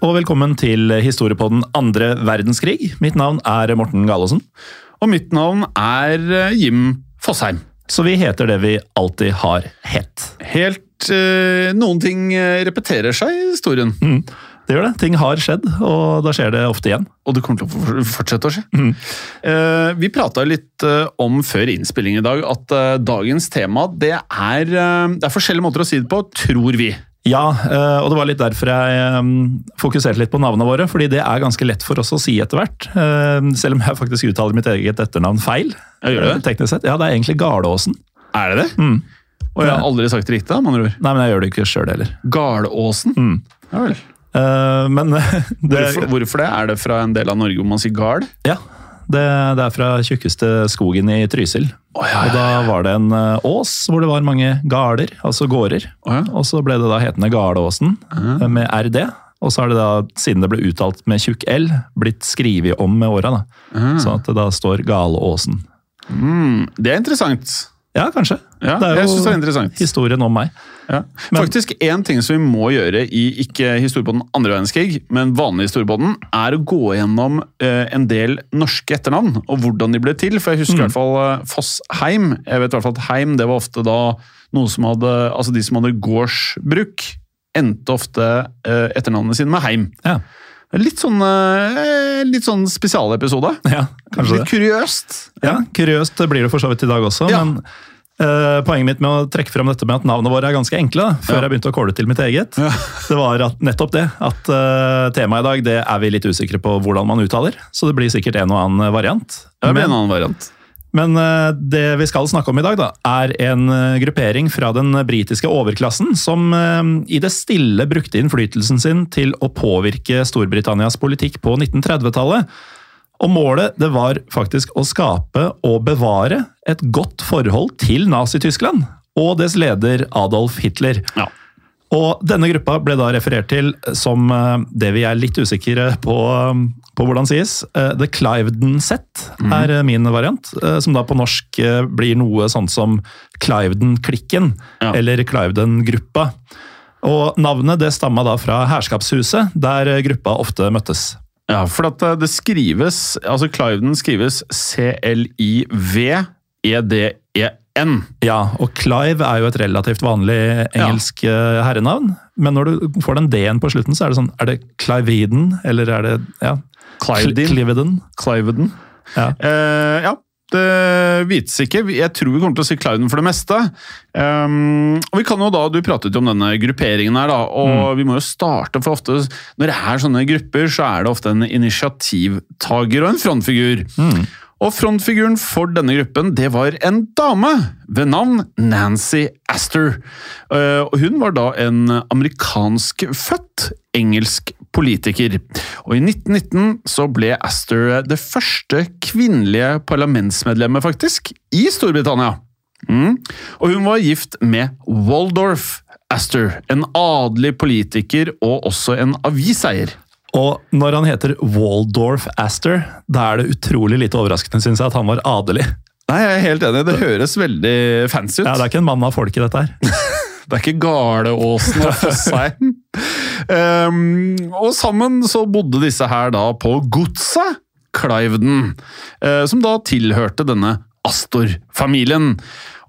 Og velkommen til historiepodden andre verdenskrig. Mitt navn er Morten Galaasen. Og mitt navn er eh, Jim Fosheim. Så vi heter det vi alltid har hett. Helt eh, Noen ting eh, repeterer seg i historien. Det gjør det. Ting har skjedd, og da skjer det ofte igjen. Og det kommer til å fortsette å skje. Eh, vi prata litt eh, om før innspilling i dag at eh, dagens tema det er, det er forskjellige måter å si det på, tror vi. Ja, eh, og det var litt derfor jeg eh, fokuserte litt på navnene våre, fordi det er ganske lett for oss å si etter hvert. eh, Selv om jeg faktisk uttaler mitt eget etternavn feil. Jeg gjør det? Teknisk sett. Ja, det er egentlig Garlåsen. Er det det? Mm. Og jeg har aldri sagt det riktig, da, med andre ord. Nei, men jeg gjør det ikke sjøl heller. Garlåsen? Mm. Ja vel. Men det, Hvorfor, hvorfor det? Er det fra en del av Norge hvor man sier gard? Ja, det, det er fra tjukkeste skogen i Trysil. Oh, ja, Og da var det en eh, ås hvor det var mange garder, altså gårder. Oh, ja. Og så ble det da hetende Garlåsen eh, med RD. Og så har det da, siden det ble uttalt med tjukk L, blitt skrevet om med åra. Ah. Sånn at det da står Galåsen. Mm, det er interessant. Ja, kanskje. Ja, det er jo det er historien om meg. Ja. Men- Faktisk, En ting som vi må gjøre i ikke historiebåten andre verdenskrig, men vanlig historiebåten, er å gå gjennom eh, en del norske etternavn og hvordan de ble til. For jeg husker i hvert fall eh, Fossheim. Jeg vet i hvert fall at Heim det var ofte da noe som hadde, altså de som hadde gårdsbruk, endte ofte eh, etternavnene sine med Heim. Ja, Litt sånn, eh, litt sånn spesialepisode. ja kanskje Litt det. kuriøst. Ja, Kuriøst blir det for så vidt i dag også, Ja. men uh, poenget mitt med å trekke fram dette med at navnet våre er ganske enkle, da, før Ja. jeg begynte å kåle til mitt eget, Ja. det var at nettopp det. At uh, temaet i dag det er vi litt usikre på hvordan man uttaler, så det blir sikkert en og annen variant. Det blir en annen variant. Men eh, det vi skal snakke om i dag, da, er en eh, gruppering fra den britiske overklassen som eh, i det stille brukte innflytelsen sin til å påvirke Storbritannias politikk på 1930-tallet. Og målet det var faktisk å skape og bevare et godt forhold til Nazi-Tyskland og dess leder Adolf Hitler. Ja. Og denne gruppa ble da referert til som eh, det vi er litt usikre på, eh, på hvordan sies. eh, The Cliveden Set er mm. min variant, som da på norsk blir noe sånt som Cliveden-klikken, Ja. eller Cliveden-gruppa. Og navnet det stamma da fra herskapshuset, der gruppa ofte møttes. Ja, for at det skrives Altså, Cliveden skrives C-L-I-V-E-D-E-N. Ja, og Clive er jo et relativt vanlig engelsk ja. herrenavn, men når du får den D-en på slutten, så er det sånn Er det Cliveden, eller er det ja, Cliveden? Cliveden. Ja. Uh, ja, det vites ikke. Jeg tror vi kommer til å si Cliveden for det meste. Um, og vi kan jo da, Du pratet jo om denne grupperingen her, da, og vi må jo starte for ofte Når det er sånne grupper, så er det ofte en initiativtaker og en frontfigur. Og frontfiguren for denne gruppen det var en dame ved navn Nancy Astor. Eh, hun var da en amerikanskfødt engelsk politiker. Og i 1919 så ble Astor det første kvinnelige parlamentsmedlemmet, faktisk, i Storbritannia. Mm. Og hun var gift med Waldorf Astor, en adelig politiker og også en aviseier. Og når han heter Waldorf Astor, da er det utrolig lite overraskende synes jeg, at han var adelig. Nei, jeg er helt enig. Det høres veldig fancy ut. Ja, Det er ikke en mann av folket, dette her. Det er ikke Garleåsen og Fossheim. um, og sammen så bodde disse her da på godset Cliveden, uh, som da tilhørte denne Astor-familien.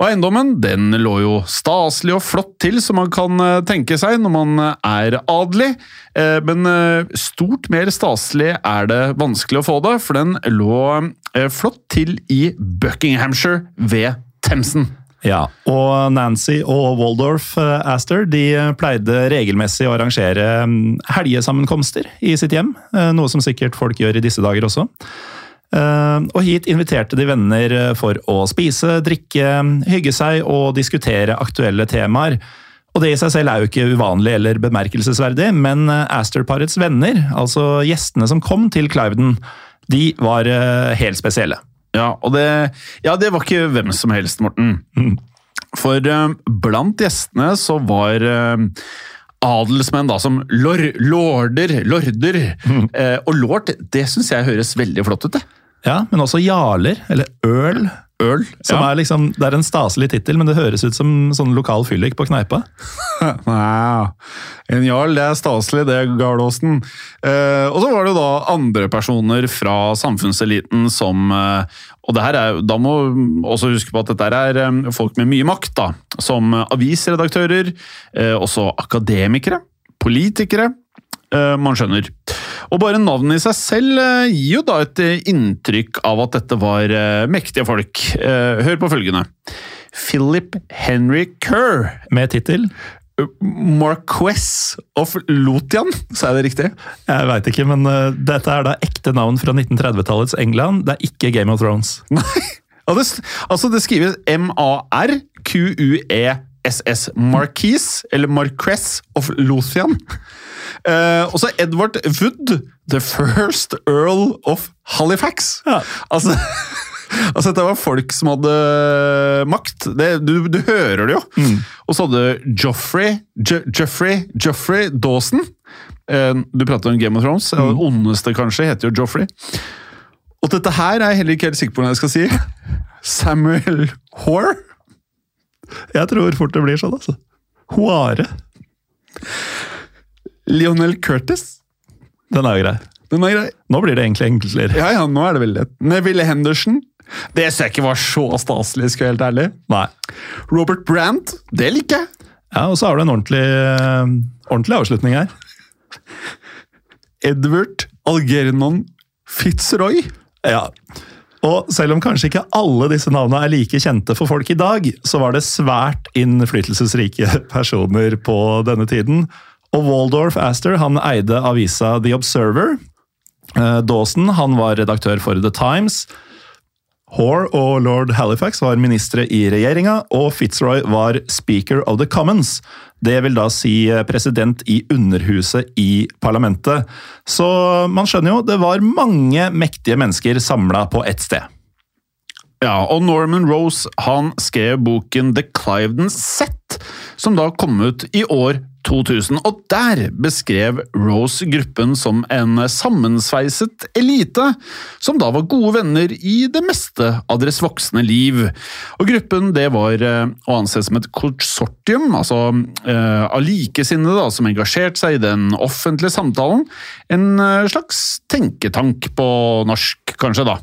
Og eiendommen den lå jo staselig og flott til, som man kan eh, tenke seg når man eh, er adelig. Eh, Men stort mer staselig er det vanskelig å få det, for den lå flott til i Buckinghamshire ved Themsen. Ja, og Nancy og Waldorf Aster de pleide regelmessig å arrangere mm, helgesammenkomster i sitt hjem, noe som sikkert folk gjør i disse dager også. Eh, Og hit inviterte de venner eh, for å spise, drikke, hygge seg og diskutere aktuelle temaer. Og det i seg selv er jo ikke uvanlig eller bemerkelsesverdig, men eh, Astor-parets venner, altså gjestene som kom til Cliveden, de var eh, helt spesielle. Ja, og det, ja, det var ikke hvem som helst, Morten. For eh, blant gjestene så var eh, adelsmenn da som lor, lorder, lorder. Eh, og lord, det syns jeg høres veldig flott ut, det. Ja, Men også jarler, eller øl. Øl. Som ja. er liksom, Det er en staselig tittel, men det høres ut som sånn lokal fyllik på kneipa. Nei, en jarl, det er staselig, det, Garlåsen. Eh, og så var det jo da andre personer fra samfunnseliten som eh, Og det her er, da må også huske på at dette er eh, folk med mye makt, da. Som avisredaktører, eh, også akademikere, politikere. Eh, man skjønner. Og bare navnet i seg selv eh, gir jo da et eh, inntrykk av at dette var mektige folk. Hør på følgende. Philip Henry Kerr Med tittel Marquess of Lothian, sa jeg det riktig? Jeg veit ikke, men uh, dette er da ekte navn fra 1930-tallets England. Det er ikke Game of Thrones. Nei. altså det, skrives M-A-R-Q-U-E-S-S. Marquis, eller Marquess of Lothian. Uh, og så Edward Wood, the first earl of Halifax. Ja. Altså, altså, dette var folk som hadde makt. Det, du, du hører det jo. Og så hadde Joffrey, Jo- Joffrey, Joffrey Dawson. Uh, du prater om Game of Thrones. Den ondeste, kanskje, heter jo Joffrey. Og dette her er jeg heller ikke helt sikker på hva jeg skal si. Samuel Hoare. Jeg tror fort det blir sånn, altså. Hoare. Lionel Curtis. Den er jo grei. Den er grei. Nå blir det egentlig enklere. Ja, ja, nå er det veldig lett. Neville Henderson. Det ser jeg ikke var så staselig, skal jeg helt ærlig. Nei. Robert Brandt. Det liker jeg. Ja, Og så har du en ordentlig, eh, ordentlig avslutning her. Edward Algernon Fitzroy. Ja. Og selv om kanskje ikke alle disse navnene er like kjente for folk i dag, så var det svært innflytelsesrike personer på denne tiden. Og Waldorf Astor han eide avisa The Observer. Eh, Dawson han var redaktør for The Times. Hoare og lord Halifax var ministre i regjeringa, og Fitzroy var speaker of the commons. Det vil da si eh, president i underhuset i parlamentet. Så man skjønner jo, det var mange mektige mennesker samla på ett sted. Ja, og Norman Rose han skrev boken The Cliveden Set, som da kom ut i år 2000. Og der beskrev Rose gruppen som en sammensveiset elite, som da var gode venner i det meste av deres voksne liv. Og gruppen det var eh, å anse som et konsortium, altså eh, av likesinnede da, som engasjerte seg i den offentlige samtalen. En eh, slags tenketank på norsk, kanskje, da.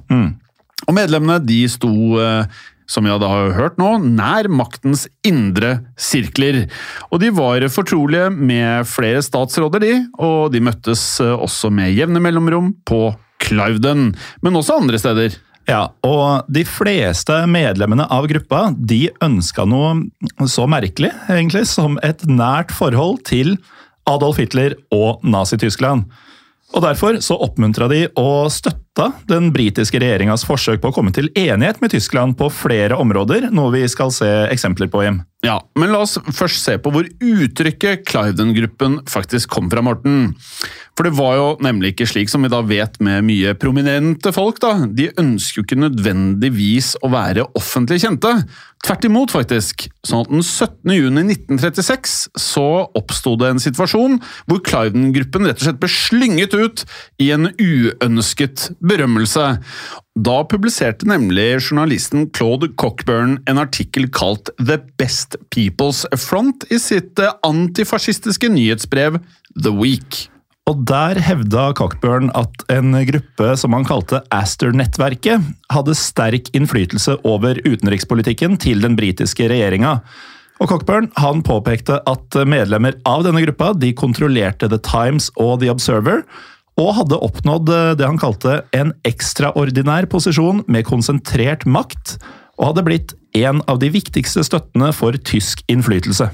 Og medlemmene de sto, eh, som vi hadde hørt nå, nær maktens indre sirkler. Og de var fortrolige med flere statsråder, de, og de møttes eh, også med jevne mellomrom på Klauden, men også andre steder. Ja, og de fleste medlemmene av gruppa de ønska noe så merkelig egentlig som et nært forhold til Adolf Hitler og Nazi-Tyskland. Og Derfor så oppmuntra de og støtta den britiske regjeringas forsøk på å komme til enighet med Tyskland på flere områder, noe vi skal se eksempler på, Jim. Ja, men la oss først se på hvor uttrykket Cliveden-gruppen faktisk kom fra, Morten. For det var jo nemlig ikke slik som vi da vet med mye prominente folk, da. De ønsker jo ikke nødvendigvis å være offentlig kjente. Tvert imot, faktisk. Sånn at den 17. juni 1936 så oppsto det en situasjon hvor Cliveden-gruppen rett og slett ble slynget ut i en uønsket berømmelse. Da publiserte nemlig journalisten Claude Cockburn en artikkel kalt The Best People's Front i sitt eh, antifascistiske nyhetsbrev The Week. Og Der hevda Cockburn at en gruppe som han kalte Astor-nettverket, hadde sterk innflytelse over utenrikspolitikken til den britiske regjeringa. Og Cockburn han påpekte at medlemmer av denne gruppa de kontrollerte The Times og The Observer, og hadde oppnådd det han kalte en ekstraordinær posisjon med konsentrert makt, og hadde blitt en av de viktigste støttene for tysk innflytelse.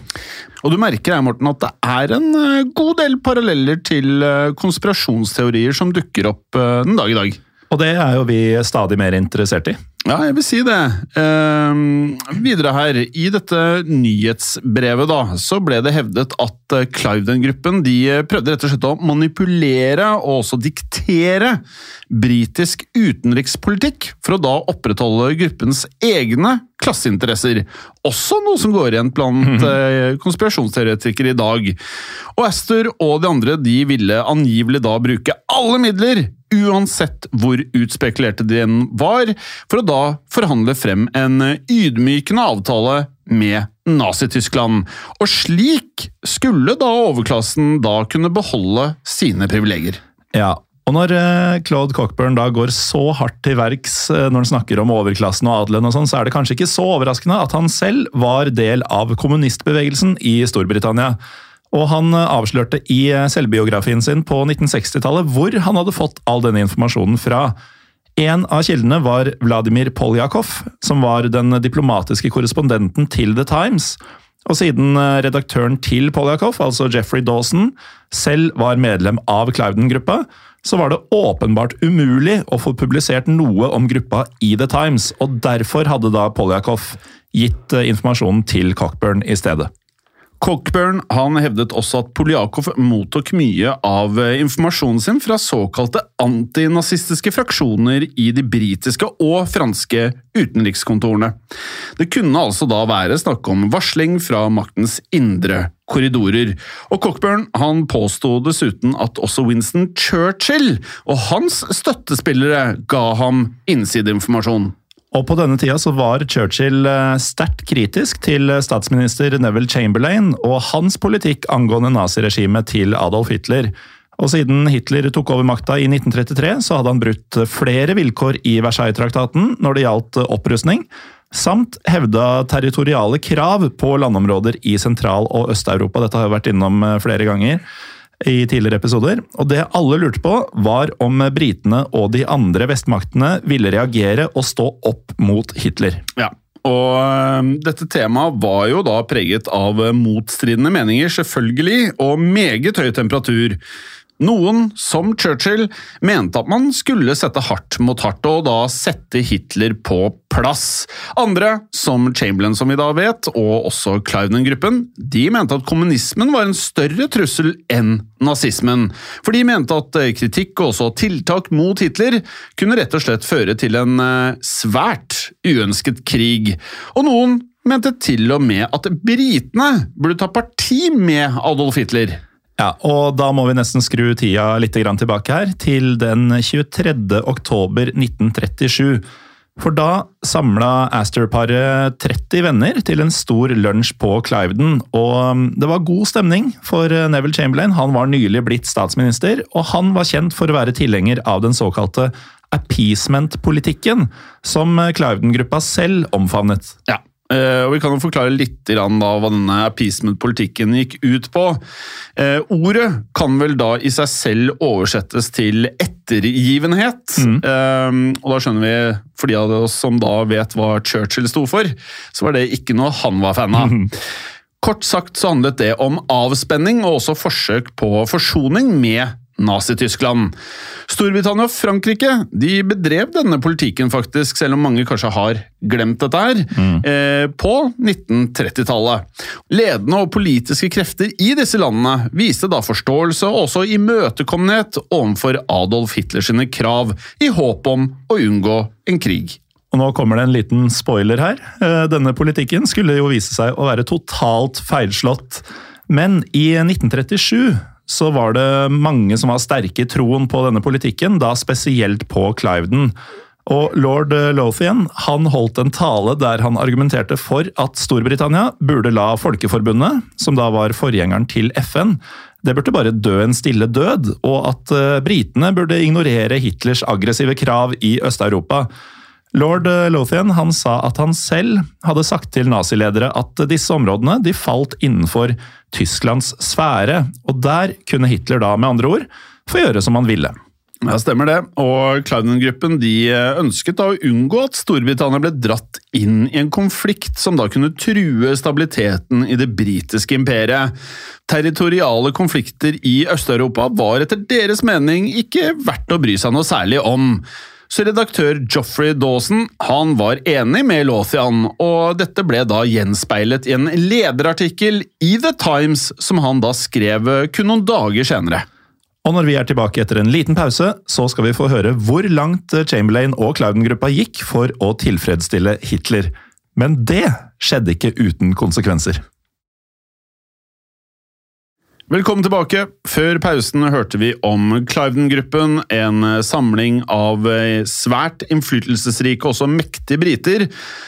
Og du merker her, Morten, at det er en eh, god del paralleller til eh, konspirasjonsteorier som dukker opp eh, den dag i dag. Og det er jo vi stadig mer interessert i. Ja, jeg vil si det. Eh, videre her, i dette nyhetsbrevet da, så ble det hevdet at eh, Cliveden-gruppen de eh, prøvde rett og slett å manipulere og også diktere britisk utenrikspolitikk for å da opprettholde gruppens egne klasseinteresser. Også noe som går igjen blant eh, konspirasjonsteoretikere i dag. Og Astor og de andre de ville angivelig da bruke alle midler uansett hvor utspekulerte de enn var, for å da forhandle frem en ydmykende avtale med Nazi-Tyskland. Og slik skulle da overklassen da kunne beholde sine privilegier. Ja, og når eh, Claude Cockburn da går så hardt til verks eh, når han snakker om overklassen og adelen, og sånn, så er det kanskje ikke så overraskende at han selv var del av kommunistbevegelsen i Storbritannia. Og han eh, avslørte i eh, selvbiografien sin på 1960-tallet hvor han hadde fått all denne informasjonen fra. En av kildene var Vladimir Poljakov, som var den diplomatiske korrespondenten til The Times. Og siden eh, redaktøren til Poljakov, altså Jeffrey Dawson, selv var medlem av Clouden-gruppa, så var det åpenbart umulig å få publisert noe om gruppa i The Times, og derfor hadde da Poljakov gitt informasjonen til Cockburn i stedet. Cockburn han hevdet også at Poljakov mottok mye av eh, informasjonen sin fra såkalte antinazistiske fraksjoner i de britiske og franske utenrikskontorene. Det kunne altså da være snakk om varsling fra maktens indre korridorer. Og Cockburn han påsto dessuten at også Winston Churchill og hans støttespillere ga ham innsideinformasjon. Og på denne tida så var Churchill eh, sterkt kritisk til statsminister Neville Chamberlain og hans politikk angående naziregimet til Adolf Hitler. Og siden Hitler tok over makta i 1933, så hadde han brutt flere vilkår i Versailles-traktaten når det gjaldt opprustning, samt hevda territoriale krav på landområder i Sentral- og Øst-Europa. Dette har jeg vært innom eh, flere ganger i tidligere episoder. Og det alle lurte på, var om britene og de andre vestmaktene ville reagere og stå opp mot Hitler. Ja, og dette temaet var jo da preget av motstridende meninger, selvfølgelig, og meget høy temperatur. Noen, som Churchill, mente at man skulle sette hardt mot hardt, og da sette Hitler på plass. Andre, som Chamberlain, som vi da vet, og også Cliveden-gruppen, de mente at kommunismen var en større trussel enn nazismen. For de mente at eh, kritikk og også tiltak mot Hitler kunne rett og slett føre til en eh, svært uønsket krig. Og noen mente til og med at britene burde ta parti med Adolf Hitler. Ja, og da må vi nesten skru tida litt tilbake her, til den 23. oktober 1937. For da samla Astor-paret 30 venner til en stor lunsj på Cliveden. Og um, det var god stemning, for uh, Neville Chamberlain han var nylig blitt statsminister, og han var kjent for å være tilhenger av den såkalte appeasement-politikken, som uh, Cliveden-gruppa selv omfavnet. Ja, og Vi kan jo forklare litt da hva denne appeasement-politikken gikk ut på. Eh, ordet kan vel da i seg selv oversettes til ettergivenhet. Mm. og da skjønner vi, for de av oss som da vet hva Churchill sto for, så var det ikke noe han var fan av. Kort sagt så handlet det om avspenning og også forsøk på forsoning med Nazi-Tyskland. Storbritannia og Frankrike de bedrev denne politikken, faktisk, selv om mange kanskje har glemt dette her, eh, på 1930-tallet. Ledende og politiske krefter i disse landene viste da forståelse og også imøtekommenhet overfor Adolf Hitlers krav, i håp om å unngå en krig. Og nå kommer det en liten spoiler her. Eh, Denne politikken skulle jo vise seg å være totalt feilslått. Men i 1937 så var det mange som var sterke i troen på denne politikken, da spesielt på Cliveden. Og lord Lothian han holdt en tale der han argumenterte for at Storbritannia burde la Folkeforbundet, som da var forgjengeren til FN, det burde bare dø en stille død, og at eh, britene burde ignorere Hitlers aggressive krav i Øst-Europa. Lord Lothian han sa at han selv hadde sagt til naziledere at disse områdene de falt innenfor Tysklands sfære, og der kunne Hitler da med andre ord få gjøre som han ville. Ja, stemmer det. Og Clouden-gruppen de ønsket da å unngå at Storbritannia ble dratt inn i en konflikt som da kunne true stabiliteten i det britiske imperiet. Territoriale konflikter i Øst-Europa var etter deres mening ikke verdt å bry seg noe særlig om. Så redaktør Joffrey Dawson han var enig med Lothian, og dette ble da gjenspeilet i en lederartikkel i The Times som han da skrev kun noen dager senere. Og når vi er tilbake etter en liten pause, så skal vi få høre hvor langt Chamberlain og Clouden-gruppa gikk for å tilfredsstille Hitler. Men det skjedde ikke uten konsekvenser. Velkommen tilbake. Før pausen hørte vi om Cliveden-gruppen, en samling av svært innflytelsesrike og også mektige briter,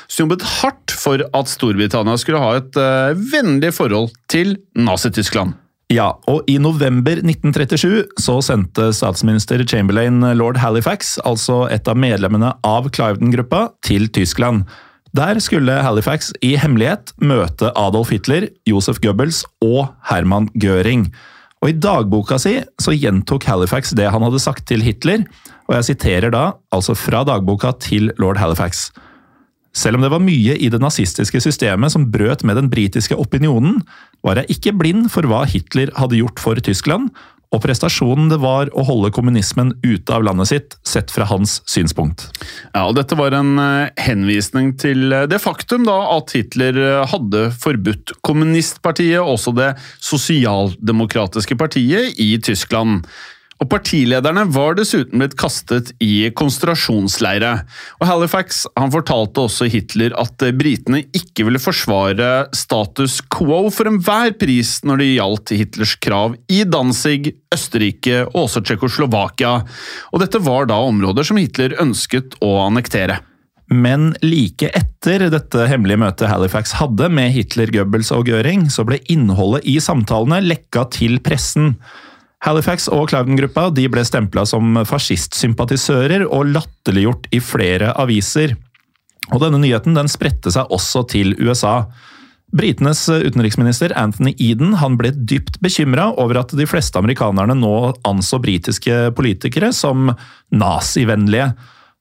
som jobbet hardt for at Storbritannia skulle ha et uh, vennlig forhold til Nazi-Tyskland. Ja, og i november 1937 så sendte statsminister Chamberlain lord Halifax, altså et av medlemmene av Cliveden-gruppa, til Tyskland. Der skulle Halifax i hemmelighet møte Adolf Hitler, Josef Goebbels og Herman Göring. Og I dagboka si så gjentok Halifax det han hadde sagt til Hitler, og jeg siterer da, altså fra dagboka til lord Halifax. Selv om det var mye i det nazistiske systemet som brøt med den britiske opinionen, var jeg ikke blind for hva Hitler hadde gjort for Tyskland, og prestasjonen det var å holde kommunismen ute av landet sitt, sett fra hans synspunkt. Ja, og Dette var en uh, henvisning til uh, det faktum da at Hitler uh, hadde forbudt kommunistpartiet, også det sosialdemokratiske partiet, i Tyskland. Og Partilederne var dessuten blitt kastet i konsentrasjonsleire. Og Halifax han fortalte også Hitler at britene ikke ville forsvare status quo for enhver pris når det gjaldt Hitlers krav i Danzig, Østerrike og også Tsjekkoslovakia. Og dette var da områder som Hitler ønsket å annektere. Men like etter dette hemmelige møtet Halifax hadde med Hitler, Goebbels og Göring, så ble innholdet i samtalene lekka til pressen. Halifax og Clouden-gruppa ble stempla som fascistsympatisører og latterliggjort i flere aviser. Og denne nyheten den spredte seg også til USA. Britenes utenriksminister Anthony Eden han ble dypt bekymra over at de fleste amerikanerne nå anså britiske politikere som nazivennlige.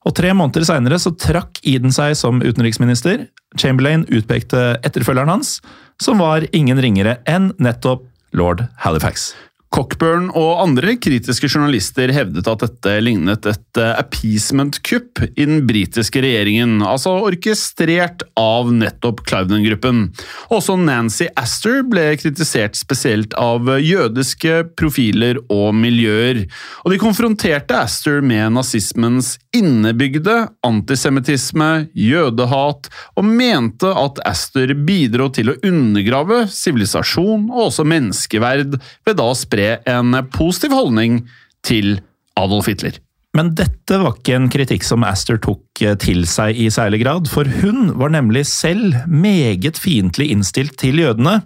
Og Tre måneder seinere trakk Eden seg som utenriksminister. Chamberlain utpekte etterfølgeren hans, som var ingen ringere enn nettopp lord Halifax. Cockburn og andre kritiske journalister hevdet at dette lignet et appeasement-kupp i den britiske regjeringen, altså orkestrert av nettopp Cliveden-gruppen. Også Nancy Astor ble kritisert spesielt av jødiske profiler og miljøer, og de konfronterte Astor med nazismens innebygde antisemittisme, jødehat, og mente at Astor bidro til å undergrave sivilisasjon og også menneskeverd ved da å spre en positiv holdning til Adolf Hitler. Men dette var ikke en kritikk som Astor tok til seg i særlig grad, for hun var nemlig selv meget fiendtlig innstilt til jødene,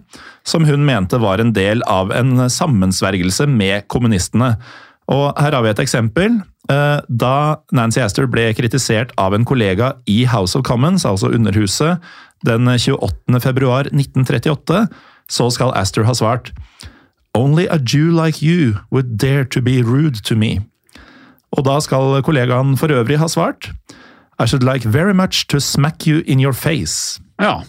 som hun mente var en del av en sammensvergelse med kommunistene. Og her har vi et eksempel. Da Nancy Astor ble kritisert av en kollega i House of Commons, altså Underhuset, den 28. februar 1938, så skal Astor ha svart Only a Jew like you would dare to be rude to me. Og da skal kollegaen for øvrig ha svart I should like very much to smack you in your face. Ja.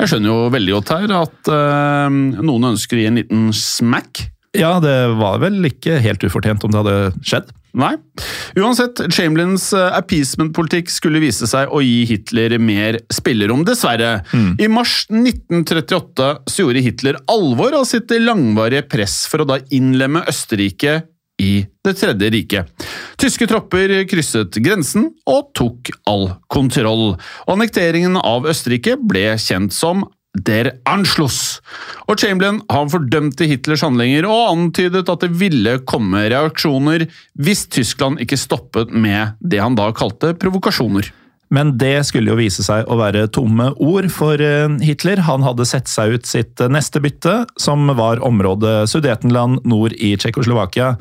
Jeg skjønner jo veldig godt her at uh, noen ønsker å gi en liten smack. Ja, det var vel ikke helt ufortjent om det hadde skjedd. Nei. Uansett, Chamberlains appeasement-politikk skulle vise seg å gi Hitler mer spillerom, dessverre. Mm. I mars 1938 så gjorde Hitler alvor av sitt langvarige press for å da innlemme Østerrike i Det tredje riket. Tyske tropper krysset grensen og tok all kontroll. Annekteringen av Østerrike ble kjent som Der Anschluss. Og Chamberlain han fordømte Hitlers handlinger og antydet at det ville komme reaksjoner hvis Tyskland ikke stoppet med det han da kalte provokasjoner. Men det skulle jo vise seg å være tomme ord for Hitler. Han hadde sett seg ut sitt neste bytte, som var området Sudetenland nord i Tsjekkoslovakia.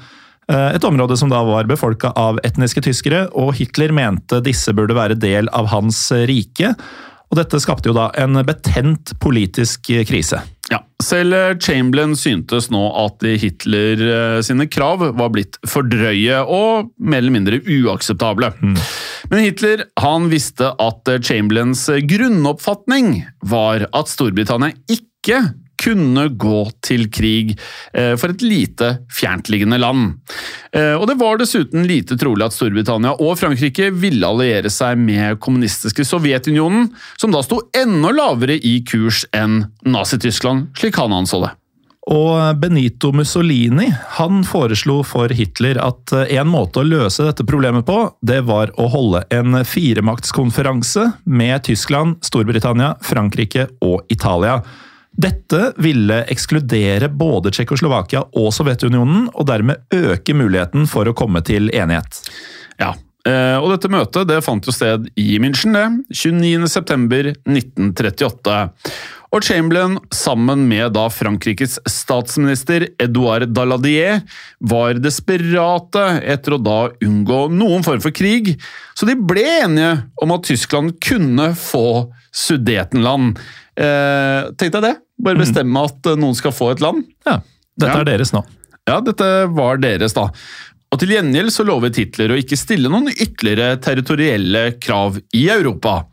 Et område som da var befolka av etniske tyskere, og Hitler mente disse burde være del av hans rike. Og dette skapte jo da en betent politisk krise. Ja, Selv Chamberlain syntes nå at Hitler sine krav var blitt for drøye og mer eller mindre uakseptable. Mm. Men Hitler han visste at Chamberlains grunnoppfatning var at Storbritannia ikke kunne gå til krig for et lite fjerntliggende land. Eh, Og det var dessuten lite trolig at Storbritannia og Frankrike ville alliere seg med kommunistiske Sovjetunionen, som da sto enda lavere i kurs enn Nazi-Tyskland, slik han anså det. Og Benito Mussolini han foreslo for Hitler at en måte å løse dette problemet på, det var å holde en firemaktskonferanse med Tyskland, Storbritannia, Frankrike og Italia. Dette ville ekskludere både Tsjekkoslovakia og Sovjetunionen, og dermed øke muligheten for å komme til enighet. Ja, eh, og dette møtet det fant jo sted i München, det. 29.9.1938. Og Chamberlain, sammen med da Frankrikes statsminister Edouard Daladier, var desperate etter å da unngå noen form for krig, så de ble enige om at Tyskland kunne få Sudetenland. Eh, Tenk deg det! Bare bestemme at eh, noen skal få et land. Ja, dette Ja. er deres nå. Ja, dette var deres, da. Og til gjengjeld så lovet Hitler å ikke stille noen ytterligere territorielle krav i Europa.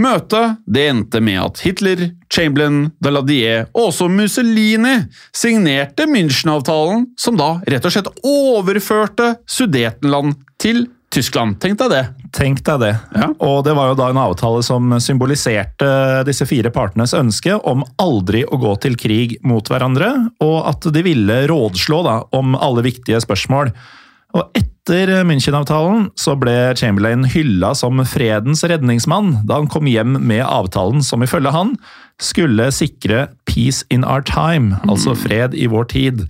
Møtet det endte med at Hitler, Chamberlain, Daladier og også Mussolini signerte München-avtalen, som da rett og slett overførte Sudetenland til Tyskland. Tenk deg det. Tenk deg det. Ja. Og det var jo da en avtale som symboliserte disse fire partenes ønske om aldri å gå til krig mot hverandre, og at de ville rådslå da, om alle viktige spørsmål. Og etter München-avtalen så ble Chamberlain hylla som fredens redningsmann da han kom hjem med avtalen som ifølge han skulle sikre peace in our time, altså fred i vår tid.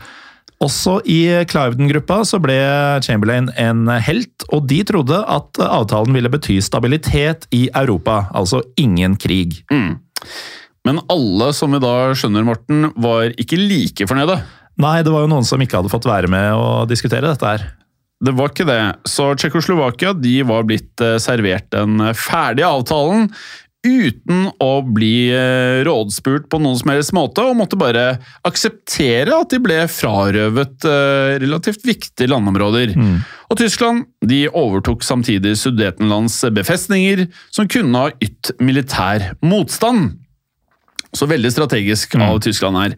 Også i Cliveden-gruppa så ble Chamberlain en helt, og de trodde at avtalen ville bety stabilitet i Europa, altså ingen krig. Men alle, som vi da skjønner, Morten, var ikke like fornøyde. Nei, det var jo noen som ikke hadde fått være med å diskutere dette her. Det var ikke det. Så Tsjekkoslovakia de var blitt eh, servert den ferdige avtalen uten å bli eh, rådspurt på noen som helst måte, og måtte bare akseptere at de ble frarøvet eh, relativt viktige landområder. Og Tyskland de overtok samtidig Sudetenlands befestninger, som kunne ha ytt militær motstand. Så veldig strategisk av Tyskland her.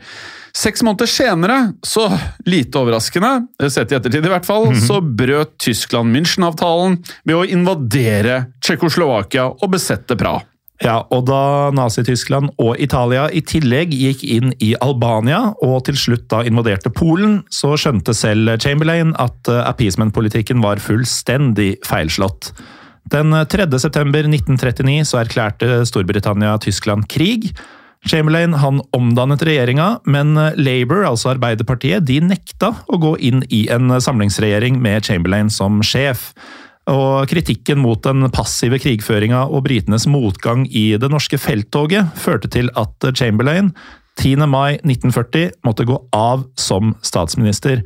Seks måneder senere, så lite overraskende, sett i ettertid i hvert fall, så brøt Tyskland München-avtalen ved å invadere Tsjekkoslovakia og besette Praha. Ja, og da Nazi-Tyskland og Italia i tillegg gikk inn i Albania, og til slutt da invaderte Polen, så skjønte selv Chamberlain at eh, appeasement-politikken var fullstendig feilslått. Den 3. september 1939 så erklærte Storbritannia Tyskland krig. Chamberlain han omdannet regjeringa, men Labour, altså Arbeiderpartiet, de nekta å gå inn i en samlingsregjering med Chamberlain som sjef. Og kritikken mot den passive krigføringa og britenes motgang i det norske felttoget førte til at Chamberlain 10. mai 1940 måtte gå av som statsminister.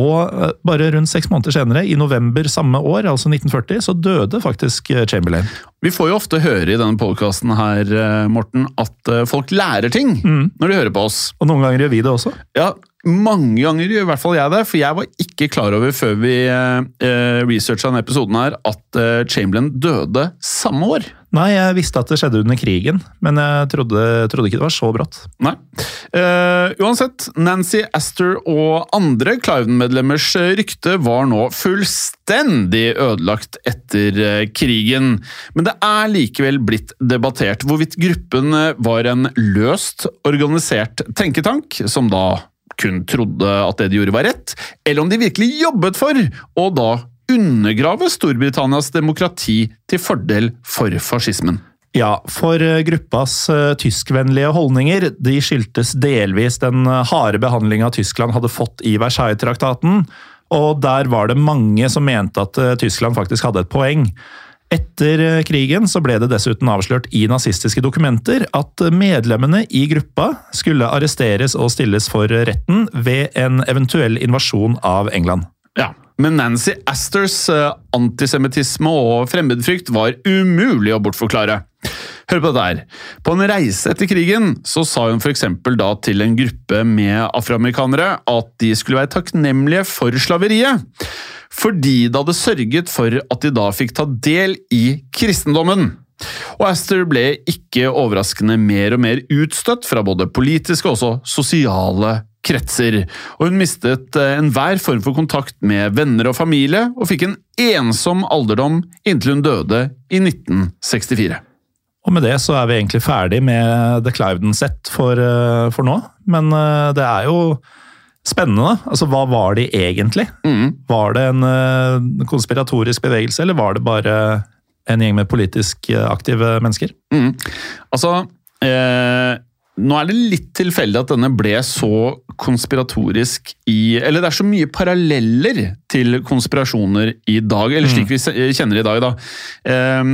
Og eh, bare rundt seks måneder senere, i november samme år, altså 1940, så døde faktisk eh, Chamberlain. Vi får jo ofte høre i denne podkasten her, eh, Morten, at folk lærer ting når de hører på oss. Og noen ganger gjør vi det også. Ja, mange ganger gjør i hvert fall jeg det, for jeg var ikke klar over før vi eh, researcha denne episoden her, at eh, Chamberlain døde samme år. Nei, jeg visste at det skjedde under krigen, men jeg trodde, trodde ikke det var så brått. Nei. Eh, uansett, Nancy Astor og andre Cliven-medlemmers eh, rykte var nå fullstendig ødelagt etter eh, krigen. Men det er likevel blitt debattert hvorvidt gruppen eh, var en løst organisert tenketank, som da kun trodde at det de gjorde var rett, eller om de virkelig jobbet for å da undergrave Storbritannias demokrati til fordel for fascismen. Ja, for eh, gruppas eh, tyskvennlige holdninger de skyldtes delvis den eh, harde behandlinga Tyskland hadde fått i Versailles-traktaten, og der var det mange som mente at Tyskland faktisk hadde et poeng. Etter eh, krigen så ble det dessuten avslørt i nazistiske dokumenter at medlemmene i gruppa skulle arresteres og stilles for retten ved en eventuell invasjon av England. Ja, men Nancy Asters eh, antisemittisme og fremmedfrykt var umulig å bortforklare. Hør på dette her. På en reise etter krigen så sa hun f.eks. da til en gruppe med afroamerikanere at de skulle være takknemlige for slaveriet. Fordi det hadde sørget for at de da fikk ta del i kristendommen. Og Aster ble ikke overraskende mer og mer utstøtt fra både politiske og også sosiale kretser, og hun mistet eh, enhver form for kontakt med venner og familie, og fikk en ensom alderdom inntil hun døde i 1964. Og med det så er vi egentlig ferdig med The Cliveden-sett for, eh, for nå. Men eh, det er jo spennende. Altså, hva var de egentlig? Mm. Var det en eh, konspiratorisk bevegelse, eller var det bare en gjeng med politisk eh, aktive mennesker? Mm. Altså eh, Nå er det litt tilfeldig at denne ble så konspiratorisk i Eller det er så mye paralleller til konspirasjoner i dag, eller slik vi kjenner det i dag, da. Eh,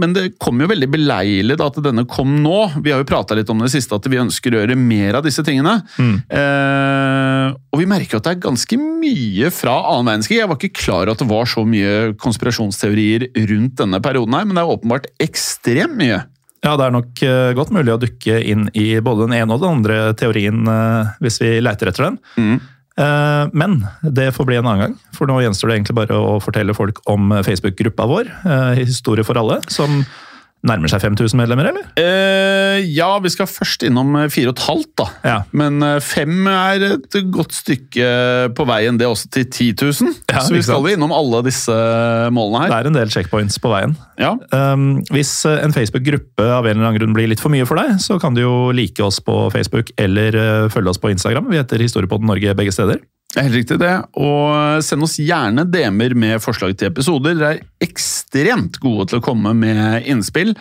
men det kom jo veldig beleilig da at denne kom nå. Vi har jo prata litt om det siste, at vi ønsker å gjøre mer av disse tingene. Eh, og vi merker jo at det er ganske mye fra annen verdenskrig. Jeg var ikke klar over at det var så mye konspirasjonsteorier rundt denne perioden her, men det er åpenbart ekstremt mye. Ja, det er nok eh, godt mulig å dukke inn i både den ene og den andre teorien eh, hvis vi leiter etter den. Mm. Eh, Men det får bli en annen gang, for nå gjenstår det egentlig bare å fortelle folk om Facebook-gruppa vår, eh, Historie for alle, som nærmer seg 5000 medlemmer, eller? Eh, ja, vi skal først innom eh, fire og et halvt, da. Ja. Men eh, fem er et godt stykke på veien, det også til 10 000. Ja, Så vi skal jo innom alle disse målene her. Det er en del checkpoints på veien. Ja. Um, hvis eh, en Facebook-gruppe av en eller annen grunn blir litt for mye for deg, så kan du jo like oss på Facebook eller eh, følge oss på Instagram. Vi heter Historiepodden Norge begge steder. Det er helt riktig det, og send oss gjerne DM-er med forslag til episoder. Dere er ekstremt gode til å komme med innspill,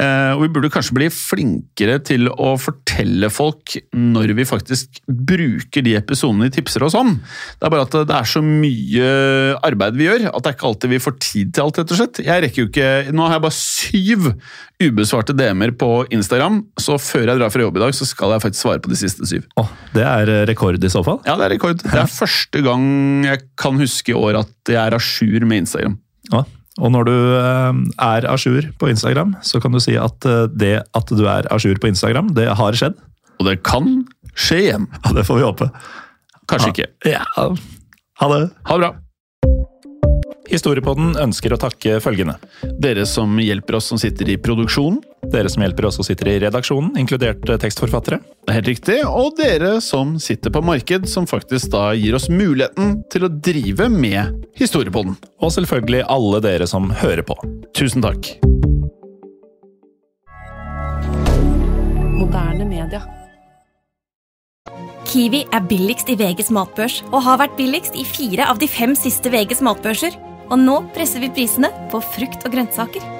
og vi burde kanskje bli flinkere til å fortelle folk når vi faktisk bruker de episodene de tipser oss om. Det er bare at det er så mye arbeid vi gjør, at det er ikke alltid vi får tid til alt, rett og slett. Jeg rekker jo ikke, Nå har jeg bare syv ubesvarte DM-er på Instagram, så før jeg drar fra jobb i dag, så skal jeg faktisk svare på de siste syv. Oh, det er eh, rekord i så fall. Ja, det er rekord. Det er første gang jeg kan huske i år at jeg er a jour med Instagram. Ja. Og når du eh, er a jour på Instagram, så kan du si at eh, det at du er a jour på Instagram, det har skjedd. Og det kan skje igjen. Ja, det får vi håpe. Kanskje ikke. Ja. Ha det. Ha det bra. Historiepodden ønsker å takke følgende. Dere som hjelper oss som sitter i produksjonen. Dere som hjelper oss og sitter i redaksjonen, inkludert eh, tekstforfattere. Det er helt riktig. Og dere som sitter på marked, som faktisk da gir oss muligheten til å drive med Historiepodden. Og selvfølgelig alle dere som hører på. Tusen takk. Moderne media. Kiwi er billigst i VGs matbørs og har vært billigst i fire av de fem siste VGs matbørser. Og nå presser vi prisene på frukt og grønnsaker.